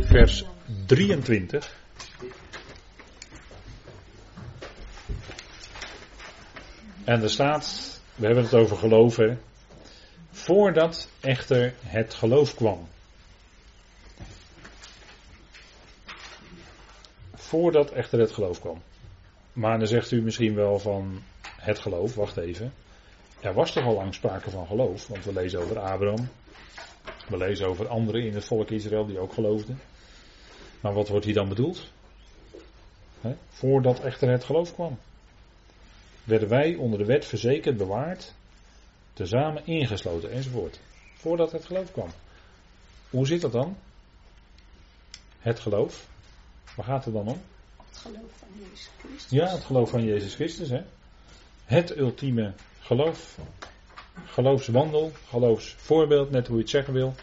Vers 23. En er staat, we hebben het over geloven, voordat echter het geloof kwam. Voordat echter het geloof kwam. Maar dan zegt u misschien wel van het geloof, wacht even. Er was toch al lang sprake van geloof, want we lezen over Abraham. We lezen over anderen in het volk Israël die ook geloofden. Maar wat wordt hier dan bedoeld? voordat echter het geloof kwam. Werden wij onder de wet verzekerd, bewaard, tezamen ingesloten enzovoort. Voordat het geloof kwam. Hoe zit dat dan? Het geloof. Waar gaat het dan om? Het geloof van Jezus Christus. Ja, het geloof van Jezus Christus. Hè? Het ultieme geloof. Geloofswandel, geloofsvoorbeeld, net hoe je het zeggen wil.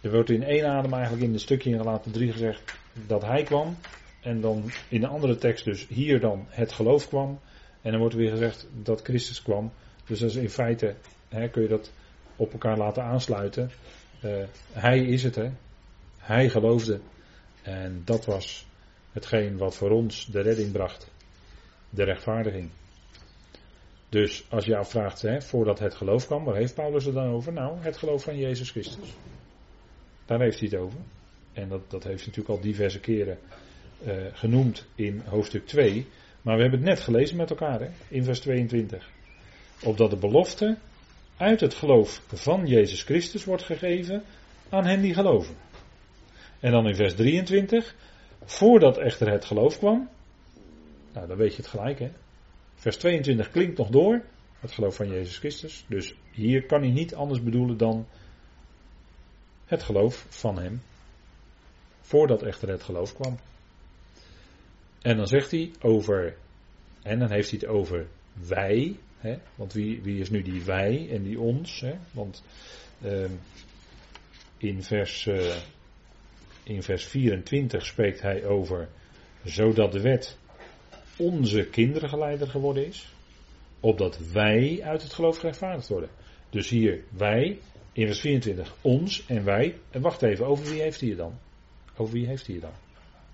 Er wordt in één adem eigenlijk in het stukje in Galaten 3 gezegd dat hij kwam. En dan in een andere tekst dus hier dan het geloof kwam. En dan wordt weer gezegd dat Christus kwam. Dus dat is in feite, hè, kun je dat op elkaar laten aansluiten. Uh, hij is het, hè. Hij geloofde. En dat was hetgeen wat voor ons de redding bracht. De rechtvaardiging. Dus als je afvraagt, hè, voordat het geloof kwam, waar heeft Paulus het dan over? Nou, het geloof van Jezus Christus. Daar heeft hij het over. En dat, dat heeft hij natuurlijk al diverse keren uh, genoemd in hoofdstuk 2. Maar we hebben het net gelezen met elkaar, hè, in vers 22. Opdat de belofte uit het geloof van Jezus Christus wordt gegeven aan hen die geloven. En dan in vers 23. Voordat echter het geloof kwam. Nou, dan weet je het gelijk, hè. Vers 22 klinkt nog door. Het geloof van Jezus Christus. Dus hier kan hij niet anders bedoelen dan het geloof van hem. Voordat echter het geloof kwam. En dan zegt hij over, en dan heeft hij het over wij. Hè, want wie, wie is nu die wij en die ons? Hè, want uh, in, vers, uh, in vers 24 spreekt hij over zodat de wet onze kinderen geleider geworden is. Opdat wij uit het geloof gerechtvaardigd worden. Dus hier wij, in vers 24 ons en wij. En wacht even, over wie heeft hij het dan? Over wie heeft hij het dan?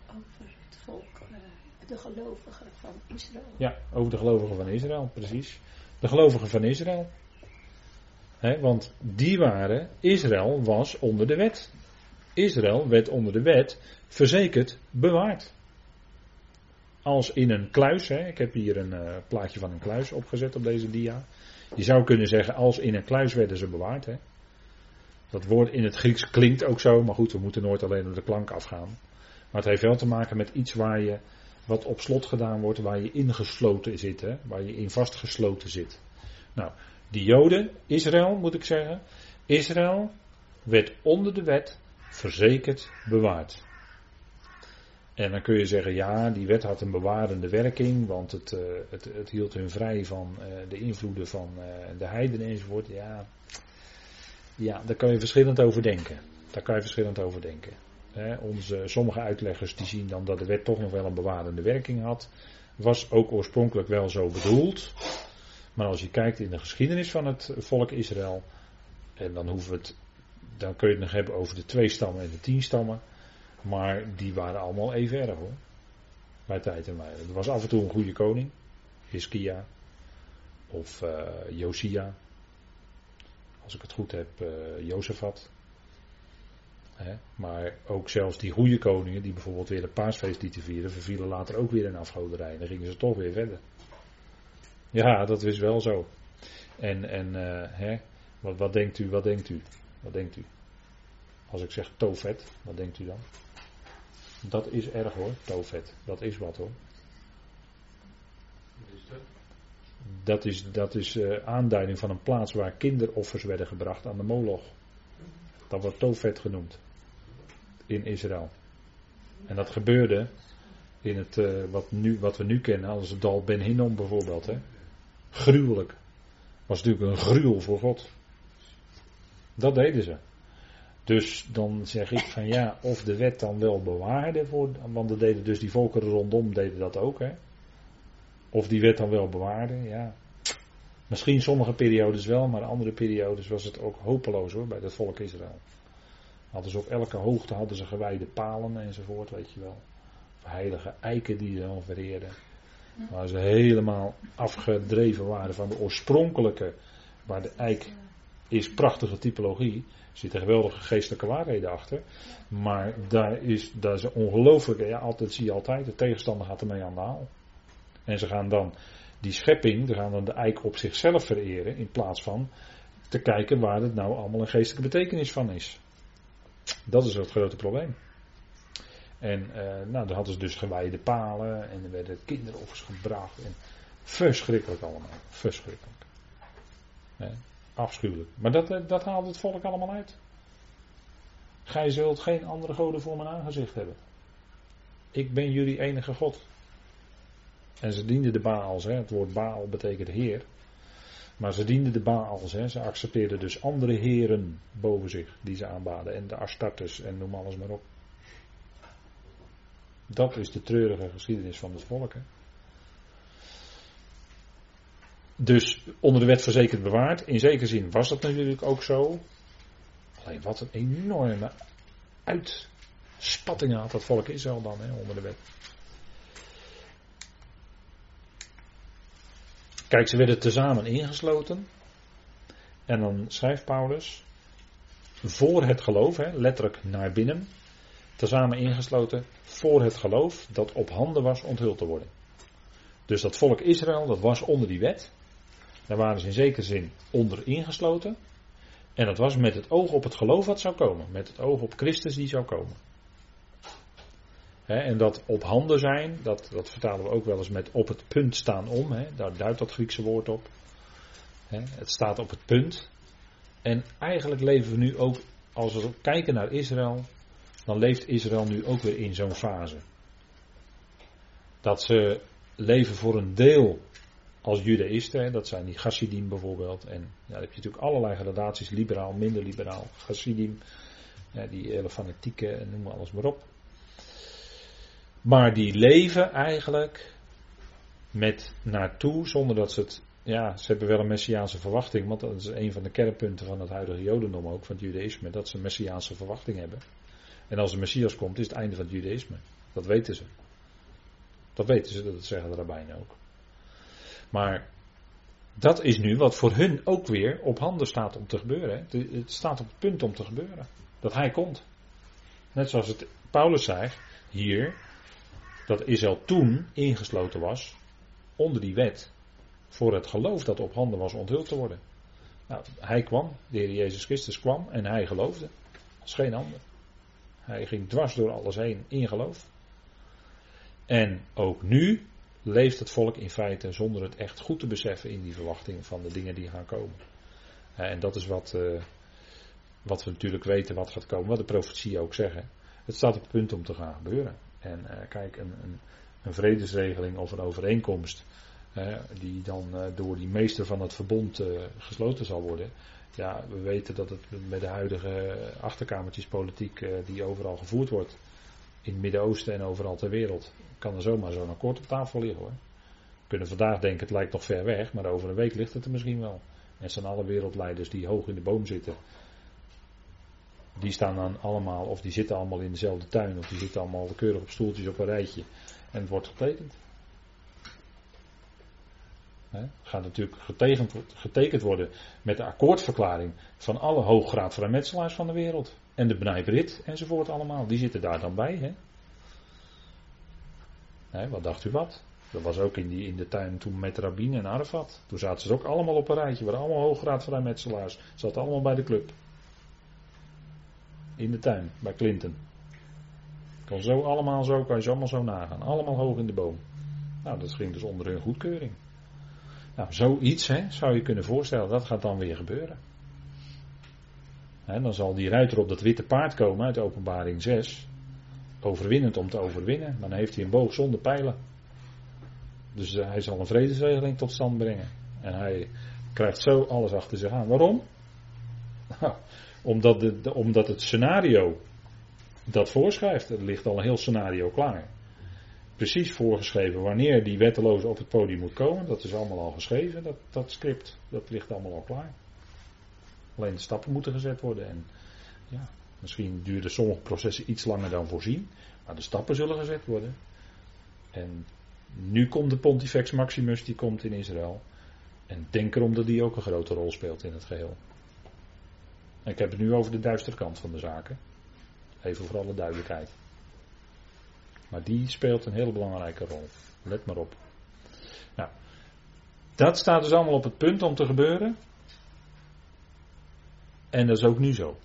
Over het volk, uh, de gelovigen van Israël. Ja, over de gelovigen van Israël, precies. De gelovigen van Israël. He, want die waren, Israël was onder de wet. Israël werd onder de wet verzekerd bewaard als in een kluis. Hè. Ik heb hier een uh, plaatje van een kluis opgezet op deze dia. Je zou kunnen zeggen, als in een kluis werden ze bewaard. Hè. Dat woord in het Grieks klinkt ook zo, maar goed, we moeten nooit alleen op de klank afgaan. Maar het heeft wel te maken met iets waar je, wat op slot gedaan wordt, waar je ingesloten zit, hè, waar je in vastgesloten zit. Nou, die Joden, Israël moet ik zeggen, Israël werd onder de wet verzekerd bewaard. En dan kun je zeggen, ja, die wet had een bewarende werking, want het, uh, het, het, hield hun vrij van uh, de invloeden van uh, de heidenen enzovoort. Ja, ja, daar kan je verschillend over denken. Daar kan je verschillend over denken. Onze, sommige uitleggers die zien dan dat de wet toch nog wel een bewarende werking had. Was ook oorspronkelijk wel zo bedoeld. Maar als je kijkt in de geschiedenis van het volk Israël, en dan hoeven we het, dan kun je het nog hebben over de twee stammen en de tien stammen. Maar die waren allemaal even erg hoor. Bij tijd en wijle. Er was af en toe een goede koning. Hiskia. Of uh, Josia. Als ik het goed heb, uh, Jozefat. Maar ook zelfs die goede koningen, die bijvoorbeeld weer de paasfeest lieten vieren, vervielen later ook weer in afgoderij. En dan gingen ze toch weer verder. Ja, dat is wel zo. En, en uh, hè? Wat, wat denkt u, wat denkt u? Wat denkt u? Als ik zeg Tofet, wat denkt u dan? Dat is erg hoor, Tofet. Dat is wat hoor. Dat is, dat is uh, aanduiding van een plaats waar kinderoffers werden gebracht aan de moloch. Dat wordt Tofet genoemd. In Israël. En dat gebeurde in het, uh, wat, nu, wat we nu kennen als het dal Ben Hinnom bijvoorbeeld. Hè. Gruwelijk. Was natuurlijk een gruwel voor God. Dat deden ze. Dus dan zeg ik van ja, of de wet dan wel bewaarde, voor, want dat deden dus die volkeren rondom deden dat ook. Hè? Of die wet dan wel bewaarde, ja. Misschien sommige periodes wel, maar andere periodes was het ook hopeloos hoor, bij het volk Israël. Hadden ze op elke hoogte hadden ze gewijde palen enzovoort, weet je wel. Of heilige eiken die ze dan vereerden. Waar ze helemaal afgedreven waren van de oorspronkelijke, waar de eik is prachtige typologie. Er zitten geweldige geestelijke waarheden achter. Maar daar is, daar is ongelooflijk, ja, altijd zie je altijd, de tegenstander gaat ermee aan de haal. En ze gaan dan die schepping, ze gaan dan de eik op zichzelf vereren, in plaats van te kijken waar het nou allemaal een geestelijke betekenis van is. Dat is het grote probleem. En uh, nou, dan hadden ze dus gewijde palen en er werden kinderoffers gebracht. En verschrikkelijk allemaal. Verschrikkelijk. Nee, afschuwelijk. Maar dat, eh, dat haalt het volk allemaal uit. Gij zult geen andere goden voor mijn aangezicht hebben. Ik ben jullie enige God. En ze dienden de Baals. Hè. Het woord Baal betekent heer. Maar ze dienden de Baals. Hè. Ze accepteerden dus andere heren boven zich die ze aanbaden. En de Astartes en noem alles maar op. Dat is de treurige geschiedenis van het volk. Dus onder de wet verzekerd bewaard. In zekere zin was dat natuurlijk ook zo. Alleen wat een enorme uitspatting had dat volk Israël dan hè, onder de wet. Kijk, ze werden tezamen ingesloten. En dan schrijft Paulus. Voor het geloof, hè, letterlijk naar binnen. Tezamen ingesloten voor het geloof dat op handen was onthuld te worden. Dus dat volk Israël, dat was onder die wet. Daar waren ze in zekere zin onder ingesloten. En dat was met het oog op het geloof wat zou komen. Met het oog op Christus die zou komen. en dat op handen zijn, dat, dat vertalen we ook wel eens met op het punt staan om. daar duidt dat Griekse woord op. het staat op het punt. En eigenlijk leven we nu ook, als we kijken naar Israël, dan leeft Israël nu ook weer in zo'n fase. Dat ze leven voor een deel als judaïsten, dat zijn die Chassidim bijvoorbeeld. En ja, dan heb je natuurlijk allerlei gradaties, liberaal, minder liberaal, Chassidim, ja, die hele fanatieke, noem maar alles maar op. Maar die leven eigenlijk met naartoe, zonder dat ze het, ja, ze hebben wel een messiaanse verwachting, want dat is een van de kernpunten van het huidige jodendom ook, van het judaïsme, dat ze een messiaanse verwachting hebben. En als de messias komt, is het einde van het judaïsme. Dat weten ze. Dat weten ze, dat zeggen de rabbijnen ook. Maar dat is nu wat voor hun ook weer op handen staat om te gebeuren. Het staat op het punt om te gebeuren. Dat hij komt. Net zoals het Paulus zei hier, dat Israël toen ingesloten was onder die wet voor het geloof dat op handen was onthuld te worden. Nou, hij kwam, de Heer Jezus Christus kwam en hij geloofde. Als geen ander. Hij ging dwars door alles heen in geloof. En ook nu leeft het volk in feite zonder het echt goed te beseffen in die verwachting van de dingen die gaan komen. En dat is wat, uh, wat we natuurlijk weten wat gaat komen, wat de profetieën ook zeggen. Het staat op het punt om te gaan gebeuren. En uh, kijk, een, een, een, vredesregeling of een overeenkomst, die dan door die meester van het verbond gesloten zal worden. Ja, we weten dat het met de huidige achterkamertjespolitiek die overal gevoerd wordt, in het Midden-Oosten en overal ter wereld, kan er zomaar zo'n akkoord op tafel liggen hoor. We kunnen vandaag denken het lijkt nog ver weg, maar over een week ligt het er misschien wel. En zijn alle wereldleiders die hoog in de boom zitten. Die staan dan allemaal, of die zitten allemaal in dezelfde tuin, of die zitten allemaal keurig op stoeltjes op een rijtje. En het wordt getekend. Het gaat natuurlijk getekend, getekend worden met de akkoordverklaring van alle hooggraad vrijmetselaars van de wereld. En de Bnei Brit enzovoort allemaal. Die zitten daar dan bij. Hè? wat dacht u wat? Dat was ook in, die, in de tuin toen met Rabin en Arafat. Toen zaten ze ook allemaal op een rijtje. waren allemaal hooggraad vrijmetselaars. Zaten allemaal bij de club. In de tuin, bij Clinton. Kan zo allemaal zo, kan je ze allemaal zo nagaan. Allemaal hoog in de boom. Nou, dat ging dus onder hun goedkeuring. Nou, zoiets hè, zou je kunnen voorstellen, dat gaat dan weer gebeuren. Dan zal die ruiter op dat witte paard komen uit openbaring 6 overwinnend om te overwinnen. Maar dan heeft hij een boog zonder pijlen. Dus eh, hij zal een vredesregeling tot stand brengen. En hij krijgt zo alles achter zich aan. Waarom? Omdat, de, omdat het scenario dat voorschrijft. Er ligt al een heel scenario klaar. precies voorgeschreven wanneer die wetteloze op het podium moet komen. Dat is allemaal al geschreven, dat, dat script. Dat ligt allemaal al klaar. Alleen de stappen moeten gezet worden. En ja, misschien duren sommige processen iets langer dan voorzien. Maar de stappen zullen gezet worden. En nu komt de Pontifex Maximus, die komt in Israël. En denk erom dat die ook een grote rol speelt in het geheel. Ik heb het nu over de duistere kant van de zaken. Even voor alle duidelijkheid. Maar die speelt een hele belangrijke rol. Let maar op. Nou, dat staat dus allemaal op het punt om te gebeuren. En dat is ook nu zo.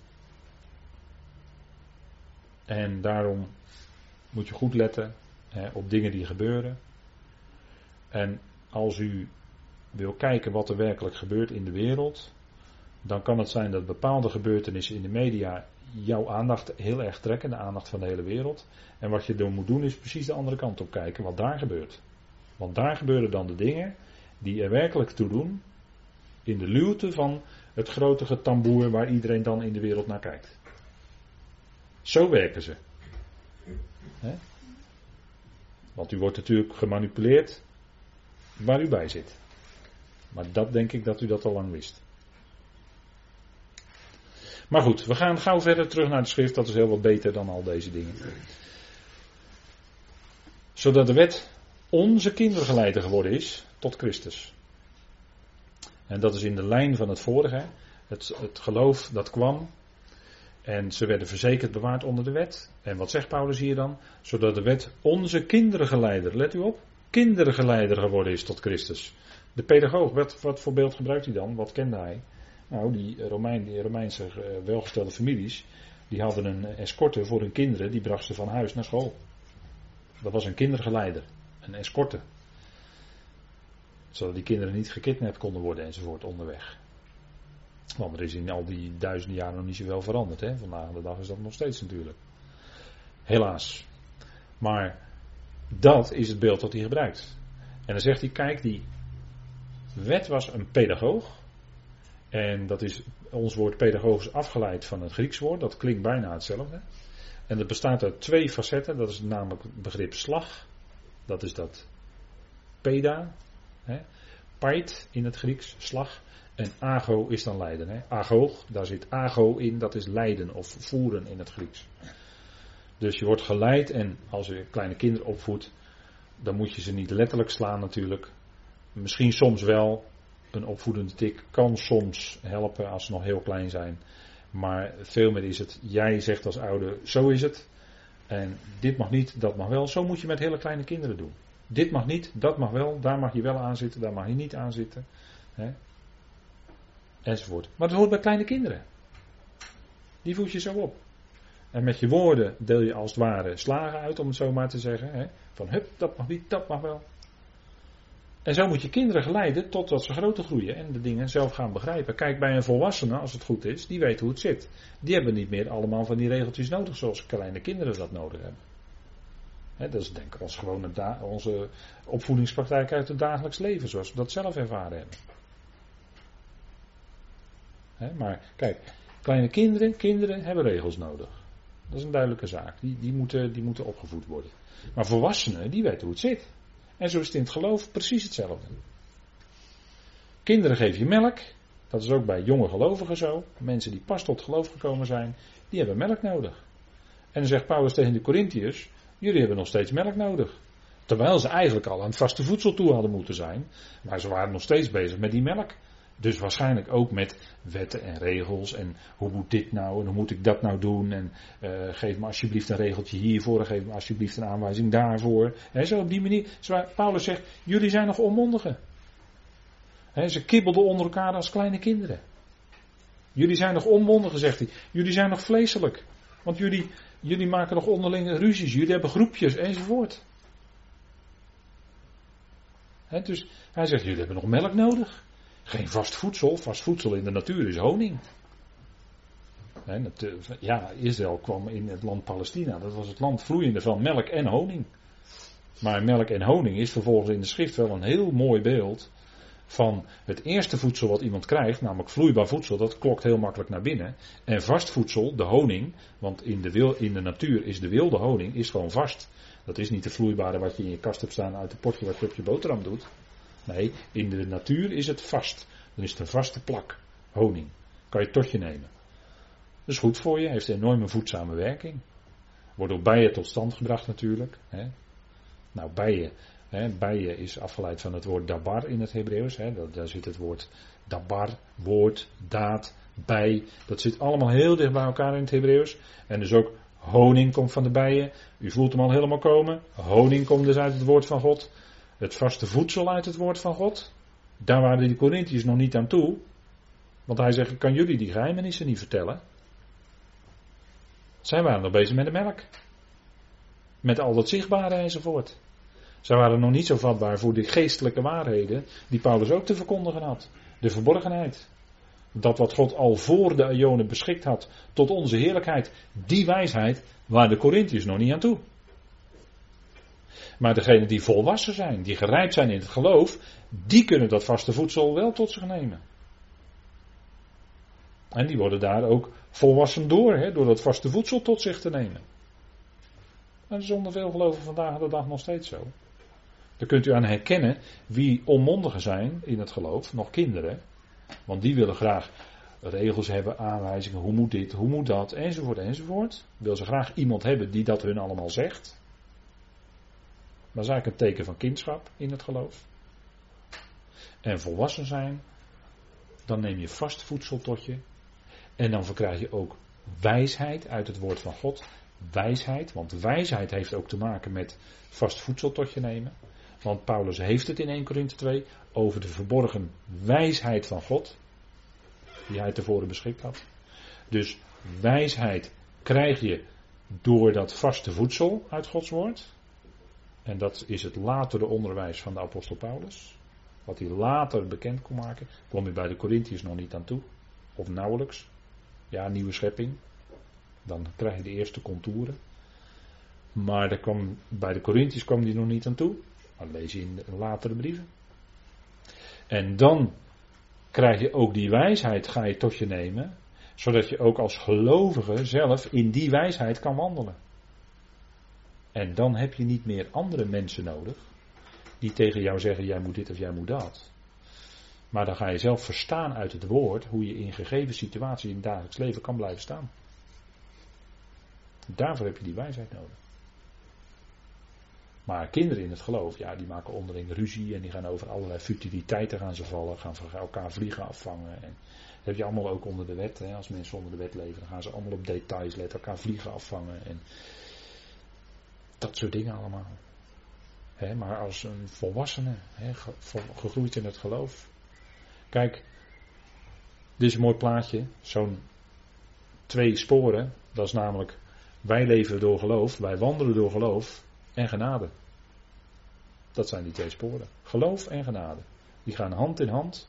En daarom moet je goed letten hè, op dingen die gebeuren. En als u wil kijken wat er werkelijk gebeurt in de wereld, dan kan het zijn dat bepaalde gebeurtenissen in de media jouw aandacht heel erg trekken, de aandacht van de hele wereld. En wat je dan moet doen is precies de andere kant op kijken, wat daar gebeurt. Want daar gebeuren dan de dingen die er werkelijk toe doen, in de luwte van het grote getamboer waar iedereen dan in de wereld naar kijkt. Zo werken ze. Want u wordt natuurlijk gemanipuleerd waar u bij zit. Maar dat denk ik dat u dat al lang wist. Maar goed, we gaan gauw verder terug naar de schrift. Dat is heel wat beter dan al deze dingen. Zodat de wet onze kindergeleider geworden is tot Christus. En dat is in de lijn van het vorige. Het, het geloof dat kwam. En ze werden verzekerd bewaard onder de wet. En wat zegt Paulus hier dan? Zodat de wet onze kindergeleider, let u op, kindergeleider geworden is tot Christus. De pedagoog, wat, wat voor beeld gebruikt hij dan? Wat kende hij? Nou, die, Romein, die Romeinse uh, welgestelde families, die hadden een escorte voor hun kinderen, die bracht ze van huis naar school. Dat was een kindergeleider, een escorte. Zodat die kinderen niet gekidnapt konden worden enzovoort onderweg. Want er is in al die duizenden jaren nog niet zoveel veranderd. Hè? Vandaag de dag is dat nog steeds natuurlijk. Helaas. Maar dat is het beeld dat hij gebruikt. En dan zegt hij, kijk, die wet was een pedagoog. En dat is ons woord pedagogisch afgeleid van het Grieks woord. Dat klinkt bijna hetzelfde. En dat bestaat uit twee facetten. Dat is namelijk het begrip slag. Dat is dat peda. Hè. In het Grieks, slag. En ago is dan leiden. Hè. Daar zit ago in, dat is leiden of voeren in het Grieks. Dus je wordt geleid en als je kleine kinderen opvoedt, dan moet je ze niet letterlijk slaan natuurlijk. Misschien soms wel, een opvoedende tik kan soms helpen als ze nog heel klein zijn. Maar veel meer is het, jij zegt als ouder, zo is het. En dit mag niet, dat mag wel. Zo moet je met hele kleine kinderen doen. Dit mag niet, dat mag wel, daar mag je wel aan zitten, daar mag je niet aan zitten. Hè? Enzovoort. Maar dat hoort bij kleine kinderen. Die voed je zo op. En met je woorden deel je als het ware slagen uit, om het zo maar te zeggen. Hè? Van hup, dat mag niet, dat mag wel. En zo moet je kinderen geleiden totdat ze groter groeien en de dingen zelf gaan begrijpen. Kijk, bij een volwassene, als het goed is, die weet hoe het zit. Die hebben niet meer allemaal van die regeltjes nodig zoals kleine kinderen dat nodig hebben. Dat is denk ik als gewone onze opvoedingspraktijk uit het dagelijks leven, zoals we dat zelf ervaren hebben. maar kijk, kleine kinderen, kinderen hebben regels nodig. Dat is een duidelijke zaak. Die, die, moeten, die moeten opgevoed worden. Maar volwassenen, die weten hoe het zit. En zo is het in het geloof precies hetzelfde. Kinderen geef je melk. Dat is ook bij jonge gelovigen zo. Mensen die pas tot geloof gekomen zijn, die hebben melk nodig. En dan zegt Paulus tegen de Corinthiërs: Jullie hebben nog steeds melk nodig. Terwijl ze eigenlijk al aan het vaste voedsel toe hadden moeten zijn. Maar ze waren nog steeds bezig met die melk. Dus waarschijnlijk ook met wetten en regels en hoe moet dit nou en hoe moet ik dat nou doen en uh, geef me alsjeblieft een regeltje hiervoor en geef me alsjeblieft een aanwijzing daarvoor. He, zo op die manier, Paulus zegt, jullie zijn nog onmondigen. Ze kibbelden onder elkaar als kleine kinderen. Jullie zijn nog onmondigen, zegt hij. Jullie zijn nog vleeselijk. Want jullie, jullie maken nog onderlinge ruzies, jullie hebben groepjes enzovoort. Dus hij zegt, jullie hebben nog melk nodig. Geen vast voedsel. Vast voedsel in de natuur is honing. Ja, Israël kwam in het land Palestina. Dat was het land vloeiende van melk en honing. Maar melk en honing is vervolgens in de schrift wel een heel mooi beeld van het eerste voedsel wat iemand krijgt, namelijk vloeibaar voedsel, dat klokt heel makkelijk naar binnen. En vast voedsel, de honing, want in de, wil, in de natuur is de wilde honing, is gewoon vast. Dat is niet de vloeibare wat je in je kast hebt staan uit het potje wat je op je boterham doet. Nee, in de natuur is het vast. Dan is het een vaste plak. Honing. Kan je tot je nemen. Dat is goed voor je, heeft een enorme voedzame werking. Wordt door bijen tot stand gebracht natuurlijk. Hè. Nou, bijen. Hè, bijen is afgeleid van het woord dabar in het Hebreeuws. Daar zit het woord dabar, woord, daad, bij. Dat zit allemaal heel dicht bij elkaar in het Hebreeuws. En dus ook honing komt van de bijen. U voelt hem al helemaal komen. Honing komt dus uit het woord van God. Het vaste voedsel uit het woord van God. Daar waren die Corinthiërs nog niet aan toe. Want hij zegt, ik kan jullie die geheimenissen niet vertellen. Zij waren nog bezig met de melk. Met al dat zichtbare enzovoort. Zij waren nog niet zo vatbaar voor de geestelijke waarheden die Paulus ook te verkondigen had. De verborgenheid. Dat wat God al voor de Ionen beschikt had tot onze heerlijkheid, die wijsheid waar de Corinthiërs nog niet aan toe. Maar degenen die volwassen zijn, die gerijpt zijn in het geloof, die kunnen dat vaste voedsel wel tot zich nemen. En die worden daar ook volwassen door, hè, door dat vaste voedsel tot zich te nemen. En dat is onder veel geloven vandaag de dag nog steeds zo. Daar kunt u aan herkennen wie onmondigen zijn in het geloof, nog kinderen. Want die willen graag regels hebben, aanwijzingen, hoe moet dit, hoe moet dat, enzovoort, enzovoort. Wil ze graag iemand hebben die dat hun allemaal zegt. Dat is eigenlijk een teken van kindschap in het geloof. En volwassen zijn, dan neem je vast voedsel tot je. En dan verkrijg je ook wijsheid uit het woord van God. Wijsheid, want wijsheid heeft ook te maken met vast voedsel tot je nemen. Want Paulus heeft het in 1 Korinthe 2 over de verborgen wijsheid van God. Die hij tevoren beschikt had. Dus wijsheid krijg je door dat vaste voedsel uit Gods woord. En dat is het latere onderwijs van de apostel Paulus. Wat hij later bekend kon maken. Kwam hij bij de Corinthiërs nog niet aan toe. Of nauwelijks. Ja, nieuwe schepping. Dan krijg je de eerste contouren. Maar kwam, bij de Corinthiërs kwam hij nog niet aan toe. Dat lees je in latere brieven. En dan krijg je ook die wijsheid, ga je tot je nemen. Zodat je ook als gelovige zelf in die wijsheid kan wandelen. En dan heb je niet meer andere mensen nodig. Die tegen jou zeggen: jij moet dit of jij moet dat. Maar dan ga je zelf verstaan uit het woord hoe je in gegeven situaties in het dagelijks leven kan blijven staan. Daarvoor heb je die wijsheid nodig. Maar kinderen in het geloof, ja, die maken onderling ruzie en die gaan over allerlei futiliteiten gaan ze vallen, gaan van elkaar vliegen afvangen. En dat heb je allemaal ook onder de wet. Hè. Als mensen onder de wet leven, dan gaan ze allemaal op details letten, elkaar vliegen afvangen. En dat soort dingen allemaal. maar als een volwassene, gegroeid in het geloof. Kijk, dit is een mooi plaatje. Zo'n twee sporen. Dat is namelijk, wij leven door geloof, wij wandelen door geloof en genade. Dat zijn die twee sporen. Geloof en genade. Die gaan hand in hand,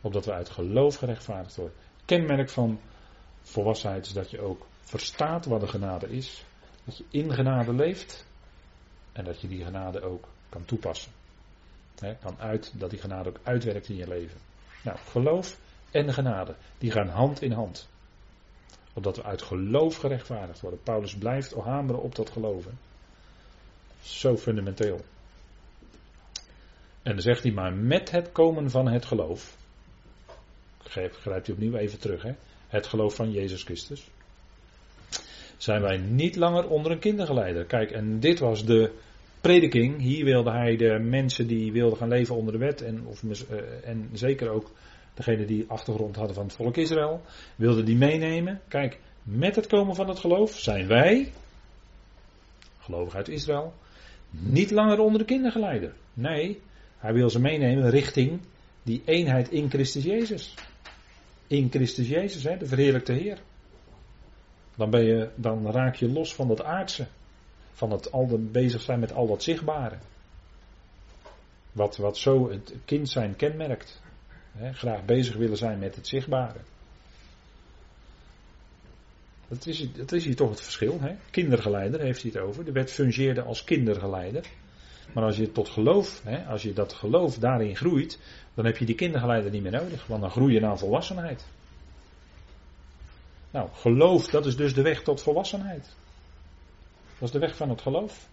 opdat we uit geloof gerechtvaardigd worden. Kenmerk van volwassenheid is dat je ook verstaat wat de genade is. Dat je in genade leeft en dat je die genade ook kan toepassen. kan uit, dat die genade ook uitwerkt in je leven. Nou, geloof en genade, die gaan hand in hand. Opdat we uit geloof gerechtvaardigd worden. Paulus blijft hameren op dat geloven. Zo fundamenteel. En dan zegt hij maar met het komen van het geloof. Grijpt hij opnieuw even terug, hè? Het geloof van Jezus Christus. Zijn wij niet langer onder een kindergeleider. Kijk, en dit was de prediking. Hier wilde hij de mensen die wilden gaan leven onder de wet. En, of, uh, en zeker ook degene die achtergrond hadden van het volk Israël. Wilde die meenemen. Kijk, met het komen van het geloof zijn wij, gelovig uit Israël, niet langer onder de kindergeleider. Nee, hij wil ze meenemen richting die eenheid in Christus Jezus. In Christus Jezus, hè, de verheerlijkte Heer. Dan, ben je, dan raak je los van dat aardse. Van het al bezig zijn met al dat zichtbare. Wat, wat zo het kind zijn kenmerkt. Hè, graag bezig willen zijn met het zichtbare. Dat is, dat is hier toch het verschil. Hè? Kindergeleider heeft hij het over. De wet fungeerde als kindergeleider. Maar als je tot geloof, hè, als je dat geloof daarin groeit, dan heb je die kindergeleider niet meer nodig, want dan groei je naar volwassenheid. Nou, geloof, dat is dus de weg tot volwassenheid. Dat is de weg van het geloof.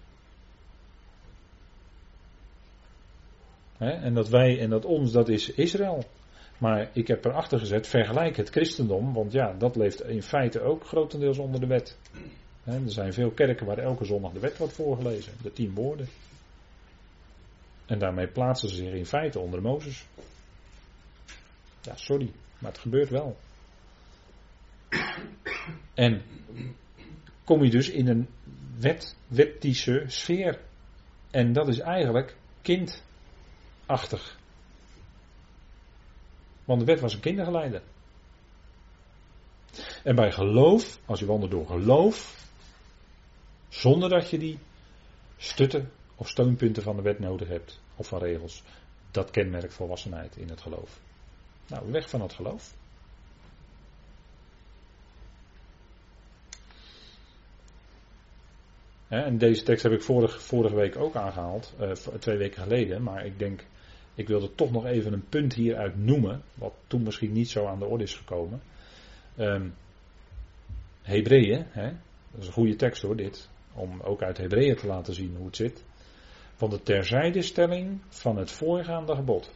En dat wij en dat ons, dat is Israël. Maar ik heb erachter gezet, vergelijk het christendom, want ja, dat leeft in feite ook grotendeels onder de wet. er zijn veel kerken waar elke zondag de wet wordt voorgelezen, de tien woorden. En daarmee plaatsen ze zich in feite onder Mozes. Ja, sorry, maar het gebeurt wel. En kom je dus in een wet, wettische sfeer. En dat is eigenlijk kindachtig. Want de wet was een kindergeleide. En bij geloof, als je wandelt door geloof, zonder dat je die stutten of steunpunten van de wet nodig hebt, of van regels, dat kenmerkt volwassenheid in het geloof. Nou, weg van het geloof. En deze tekst heb ik vorige, vorige week ook aangehaald, uh, twee weken geleden. Maar ik denk, ik wilde toch nog even een punt hieruit noemen, wat toen misschien niet zo aan de orde is gekomen. Um, Hebreeën, hè, dat is een goede tekst hoor, dit. Om ook uit Hebreeën te laten zien hoe het zit. Van de terzijdestelling van het voorgaande gebod.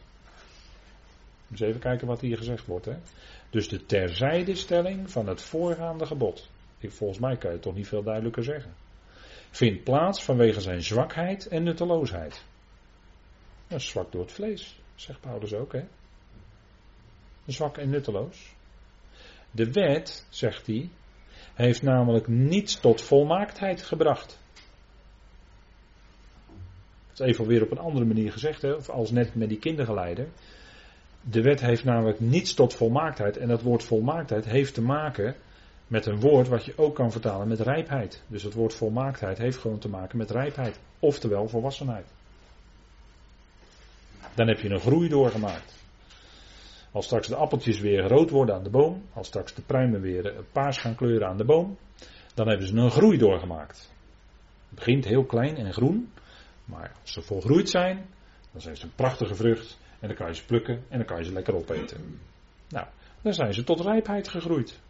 Dus even kijken wat hier gezegd wordt. Hè. Dus de terzijdestelling van het voorgaande gebod. volgens mij kan je het toch niet veel duidelijker zeggen vindt plaats vanwege zijn zwakheid en nutteloosheid. Is zwak door het vlees, zegt Paulus ook, hè? Zwak en nutteloos. De wet, zegt hij, heeft namelijk niets tot volmaaktheid gebracht. Dat is even weer op een andere manier gezegd, hè? of als net met die kindergeleider. De wet heeft namelijk niets tot volmaaktheid. En dat woord volmaaktheid heeft te maken met een woord wat je ook kan vertalen met rijpheid. Dus het woord volmaaktheid heeft gewoon te maken met rijpheid. Oftewel volwassenheid. Dan heb je een groei doorgemaakt. Als straks de appeltjes weer rood worden aan de boom, als straks de pruimen weer paars gaan kleuren aan de boom, dan hebben ze een groei doorgemaakt. Het begint heel klein en groen, maar als ze volgroeid zijn, dan zijn ze een prachtige vrucht en dan kan je ze plukken en dan kan je ze lekker opeten. Nou, dan zijn ze tot rijpheid gegroeid.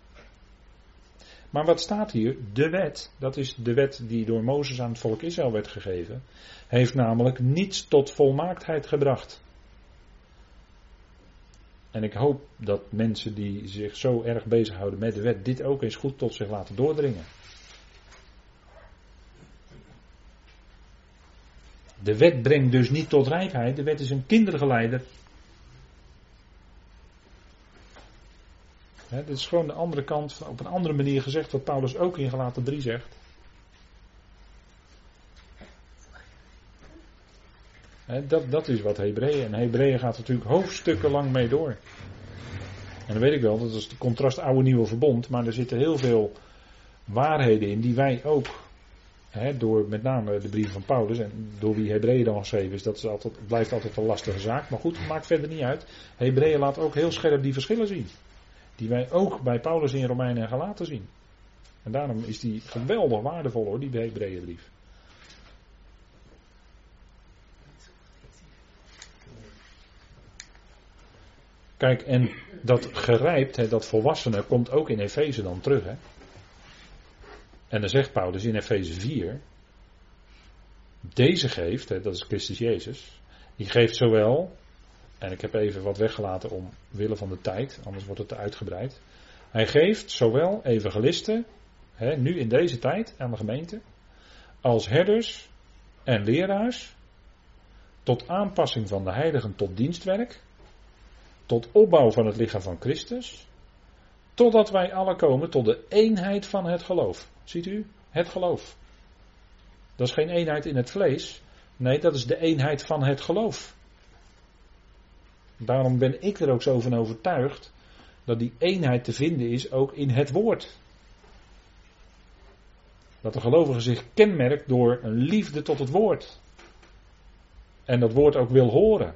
Maar wat staat hier? De wet, dat is de wet die door Mozes aan het volk Israël werd gegeven, heeft namelijk niets tot volmaaktheid gebracht. En ik hoop dat mensen die zich zo erg bezighouden met de wet, dit ook eens goed tot zich laten doordringen. De wet brengt dus niet tot rijpheid, de wet is een kindergeleider He, dit is gewoon de andere kant, op een andere manier gezegd, wat Paulus ook in Galaten 3 zegt. dat, dat is wat Hebreeën. En Hebreeën gaat natuurlijk hoofdstukken lang mee door. En dan weet ik wel, dat is het contrast oude nieuwe verbond. Maar er zitten heel veel waarheden in die wij ook, door met name de brief van Paulus en door wie Hebreeën dan geschreven is, dat is altijd, blijft altijd een lastige zaak. Maar goed, maakt verder niet uit. Hebreeën laat ook heel scherp die verschillen zien. Die wij ook bij Paulus in Romeinen en Galaten zien. En daarom is die geweldig waardevol hoor, die Hebreeënbrief. Kijk, en dat gerijpt, dat volwassene, komt ook in Efeze dan terug. Hè? En dan zegt Paulus in Efeze 4, deze geeft, hè, dat is Christus Jezus, die geeft zowel en ik heb even wat weggelaten omwille van de tijd, anders wordt het te uitgebreid. Hij geeft zowel evangelisten, hè, nu in deze tijd aan de gemeente, als herders en leraars, tot aanpassing van de heiligen tot dienstwerk, tot opbouw van het lichaam van Christus, totdat wij alle komen tot de eenheid van het geloof. Ziet u? Het geloof. Dat is geen eenheid in het vlees, nee, dat is de eenheid van het geloof. Daarom ben ik er ook zo van overtuigd dat die eenheid te vinden is ook in het woord. Dat de gelovige zich kenmerkt door een liefde tot het woord. En dat woord ook wil horen.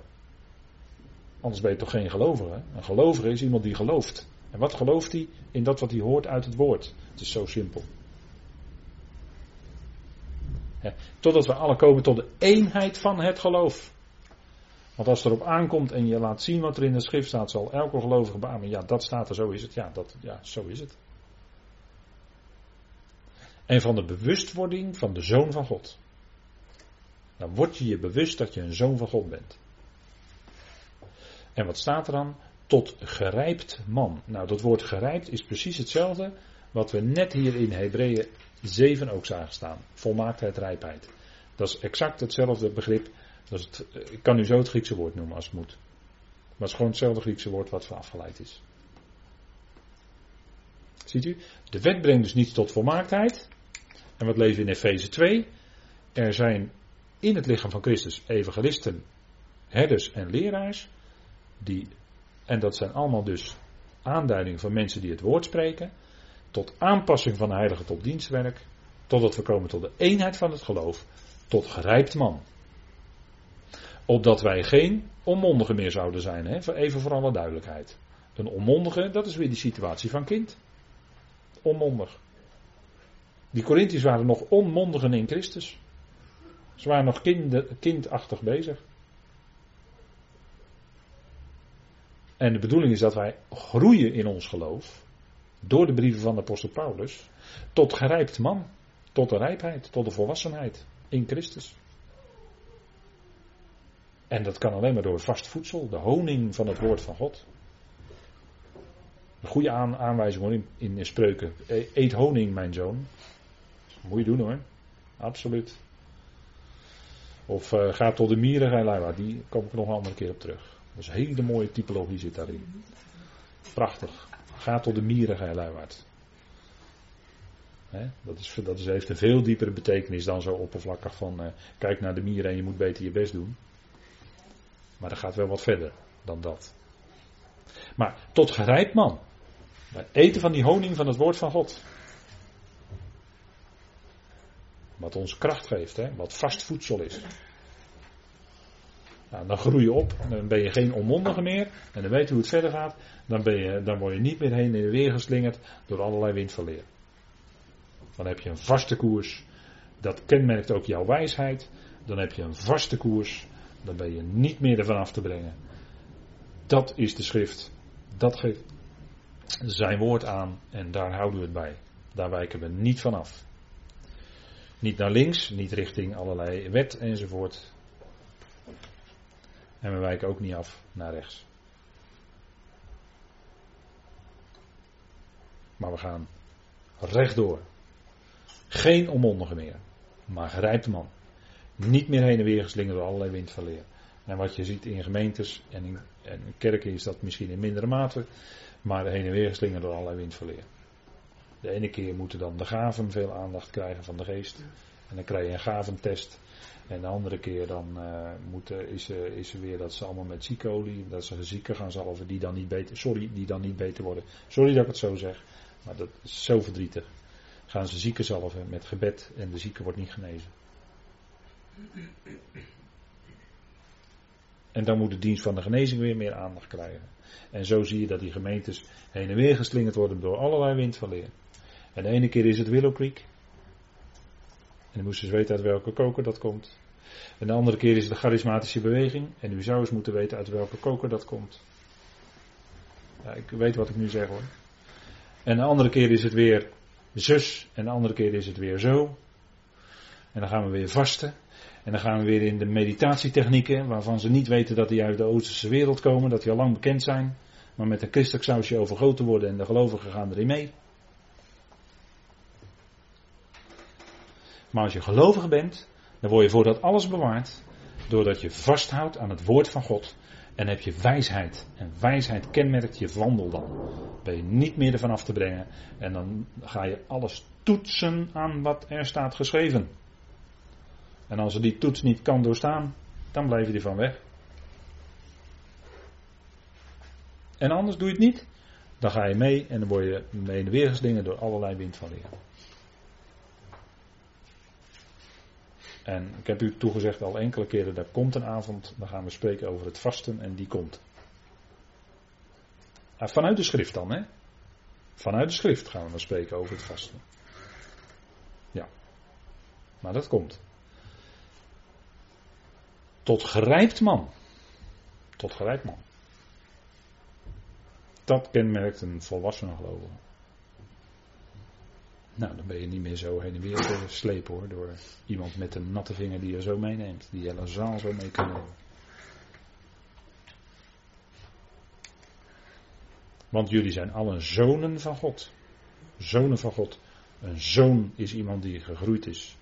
Anders ben je toch geen gelovige. Een gelovige is iemand die gelooft. En wat gelooft hij? In dat wat hij hoort uit het woord. Het is zo simpel. totdat we alle komen tot de eenheid van het geloof. Want als het erop aankomt en je laat zien wat er in de schrift staat, zal elke gelovige beamen. Ja, dat staat er, zo is het. Ja, dat, ja, zo is het. En van de bewustwording van de zoon van God. Dan word je je bewust dat je een zoon van God bent. En wat staat er dan? Tot gerijpt man. Nou, dat woord gerijpt is precies hetzelfde wat we net hier in Hebreeën 7 ook zagen staan. Volmaaktheid, rijpheid. Dat is exact hetzelfde begrip. Eh, ik kan u zo het Griekse woord noemen als het moet. Maar het is gewoon hetzelfde Griekse woord wat van afgeleid is. Ziet u? De wet brengt dus niet tot volmaaktheid. En wat lezen we in Efeze 2? Er zijn in het lichaam van Christus evangelisten, herders en leraars. Die, en dat zijn allemaal dus aanduidingen van mensen die het woord spreken. Tot aanpassing van de heilige tot dienstwerk. Totdat we komen tot de eenheid van het geloof. Tot gerijpt man. Opdat wij geen onmondigen meer zouden zijn. Hè? Even voor alle duidelijkheid. Een onmondige, dat is weer die situatie van kind. Onmondig. Die Corinthiërs waren nog onmondigen in Christus. Ze waren nog kind, kindachtig bezig. En de bedoeling is dat wij groeien in ons geloof. Door de brieven van de apostel Paulus. Tot gerijpt man. Tot de rijpheid. Tot de volwassenheid. In Christus. En dat kan alleen maar door vast voedsel. De honing van het woord van God. Een goede aanwijzing in, spreuken. E-, eet honing, mijn zoon. Moet je doen hoor. Absoluut. Of uh, ga tot de mieren, die kom ik nog een andere keer op terug. Dat is een hele mooie typologie zit daarin. Prachtig. Ga tot de mieren, luiwaard. dat, is, dat is, heeft een veel diepere betekenis dan zo oppervlakkig van uh, kijk naar de mieren en je moet beter je best doen. Maar dat gaat wel wat verder dan dat. Maar tot gerijpt man. eten van die honing van het woord van God. Wat ons kracht geeft, hè? wat vast voedsel is. Nou, dan groei je op, dan ben je geen onmondige meer. En dan weet je hoe het verder gaat. Dan, ben je, dan word je niet meer heen en weer geslingerd door allerlei windverleer. Dan heb je een vaste koers. Dat kenmerkt ook jouw wijsheid. Dan heb je een vaste koers. Dan ben je niet meer ervan af te brengen. Dat is de schrift. Dat geeft zijn woord aan en daar houden we het bij. Daar wijken we niet van af. Niet naar links, niet richting allerlei wet enzovoort. En we wijken ook niet af naar rechts. Maar we gaan rechtdoor. Geen onmondige meer, maar gerijpte man. Niet meer heen en weer geslingerd door allerlei windverleer. En wat je ziet in gemeentes en in, en kerken is dat misschien in mindere mate, maar heen en weer geslingerd door allerlei windverleer. De ene keer moeten dan de gaven veel aandacht krijgen van de geest. En dan krijg je een gaventest. En de andere keer dan moet, is, uh, is er weer dat ze allemaal met ziekolie, dat ze zieken gaan zalven die dan niet beter, sorry, die dan niet beter worden. Sorry dat ik het zo zeg, maar dat is zo verdrietig. Gaan ze zieken zalven met gebed en de zieke wordt niet genezen. En dan moet de dienst van de genezing weer meer aandacht krijgen. En zo zie je dat die gemeentes heen en weer geslingerd worden door allerlei wind. En de ene keer is het Willow Creek. En dan moesten weten uit welke koker dat komt. En de andere keer is het de charismatische beweging. En u zou eens moeten weten uit welke koker dat komt. Ja, ik weet wat ik nu zeg hoor. En de andere keer is het weer zus. En de andere keer is het weer zo. En dan gaan we weer vasten. En dan gaan we weer in de meditatietechnieken, waarvan ze niet weten dat die uit de Oosterse wereld komen, dat die al lang bekend zijn. Maar met een christelijk sausje overgoten worden en de gelovigen gaan erin mee. Maar als je gelovig bent, dan word je voor dat alles bewaard. Doordat je vasthoudt aan het woord van God. En heb je wijsheid. En wijsheid kenmerkt je wandel dan. Ben je niet meer ervan af te brengen. En dan ga je alles toetsen aan wat er staat geschreven. En als er die toets niet kan doorstaan, dan blijf je ervan weg. En anders doe je het niet. Dan ga je mee en dan word je mee in de weer door allerlei wind van leren. En ik heb u toegezegd al enkele keren, er komt een avond, dan gaan we spreken over het vasten en die komt. Ah, vanuit de schrift dan, hè? Vanuit de schrift gaan we dan spreken over het vasten. Ja. Maar dat komt. Tot gerijpt man. Tot gerijpt man. Dat kenmerkt een volwassene gelovige. Nou, dan ben je niet meer zo heen en weer te slepen hoor. Door iemand met een natte vinger die je zo meeneemt. Die hele zaal zo mee kan nemen. Want jullie zijn allen zonen van God. Zonen van God. Een zoon is iemand die gegroeid is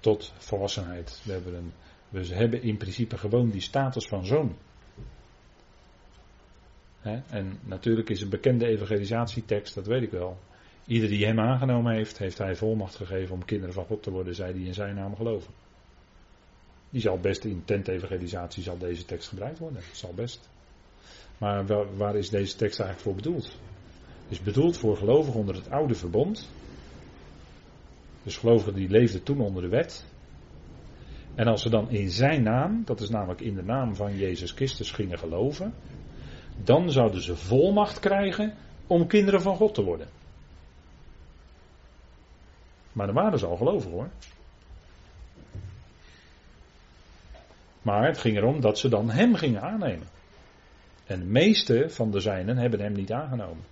tot volwassenheid. We hebben, een, we hebben in principe gewoon die status van zoon. en natuurlijk is een bekende evangelisatietekst, dat weet ik wel. Ieder die hem aangenomen heeft, heeft hij volmacht gegeven om kinderen van God te worden, zij die in zijn naam geloven. Die zal best in tentevangelisatie zal deze tekst gebruikt worden. Zal best. Maar waar, is deze tekst eigenlijk voor bedoeld? Is bedoeld voor gelovigen onder het oude verbond. Dus gelovigen die leefden toen onder de wet. En als ze dan in zijn naam, dat is namelijk in de naam van Jezus Christus, gingen geloven, dan zouden ze volmacht krijgen om kinderen van God te worden. Maar dan waren ze al gelovig hoor. Maar het ging erom dat ze dan hem gingen aannemen. En de meeste van de zijnen hebben hem niet aangenomen.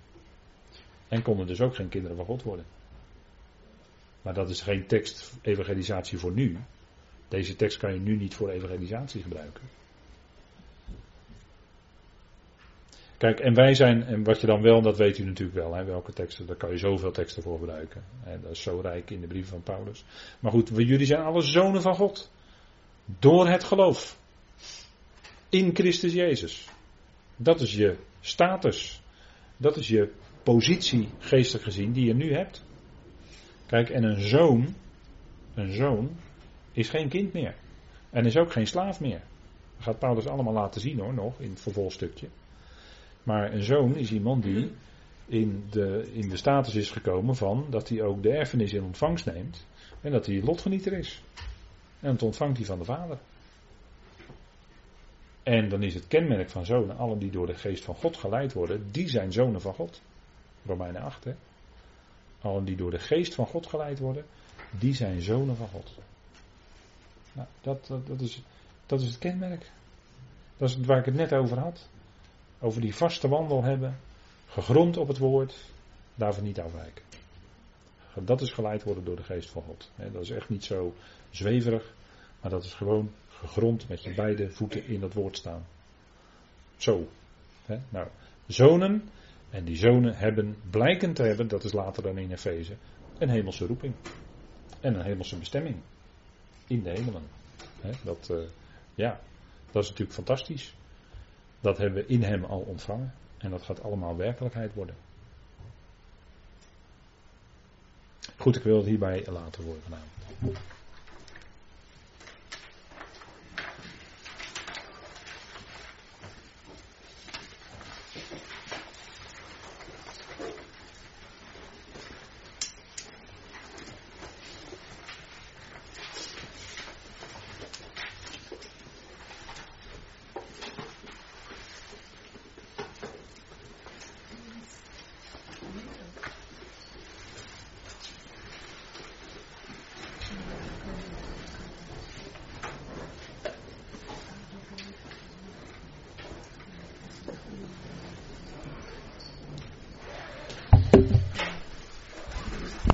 En konden dus ook geen kinderen van God worden. Maar dat is geen tekst evangelisatie voor nu. Deze tekst kan je nu niet voor evangelisatie gebruiken. Kijk, en wij zijn, en wat je dan wel, dat weet u natuurlijk wel, hè, welke teksten, daar kan je zoveel teksten voor gebruiken. Dat is zo rijk in de brieven van Paulus. Maar goed, jullie zijn alle zonen van God. Door het geloof. In Christus Jezus. Dat is je status. Dat is je positie, geestelijk gezien, die je nu hebt. Kijk, en een zoon, een zoon, is geen kind meer. En is ook geen slaaf meer. Dat gaat Paulus allemaal laten zien hoor, nog, in het vervolgstukje. Maar een zoon is iemand die in de, in de status is gekomen van dat hij ook de erfenis in ontvangst neemt. En dat hij lotgenieter is. En dat ontvangt hij van de vader. En dan is het kenmerk van zonen, allen die door de geest van God geleid worden, die zijn zonen van God. Romeinen 8, hè. Allen die door de geest van God geleid worden, die zijn zonen van God. Nou, dat, dat, is, dat is het kenmerk. Dat is waar ik het net over had. Over die vaste wandel hebben, gegrond op het woord, daarvoor niet afwijken. Dat is geleid worden door de geest van God. Dat is echt niet zo zweverig, maar dat is gewoon gegrond met je beide voeten in dat woord staan. Zo. Nou, zonen, en die zonen hebben, blijken te hebben, dat is later dan in Efeze, een hemelse roeping. En een hemelse bestemming. In de hemelen. dat, uh, ja, dat is natuurlijk fantastisch. Dat hebben we in hem al ontvangen. En dat gaat allemaal werkelijkheid worden. Goed, ik wil het hierbij laten worden vanavond.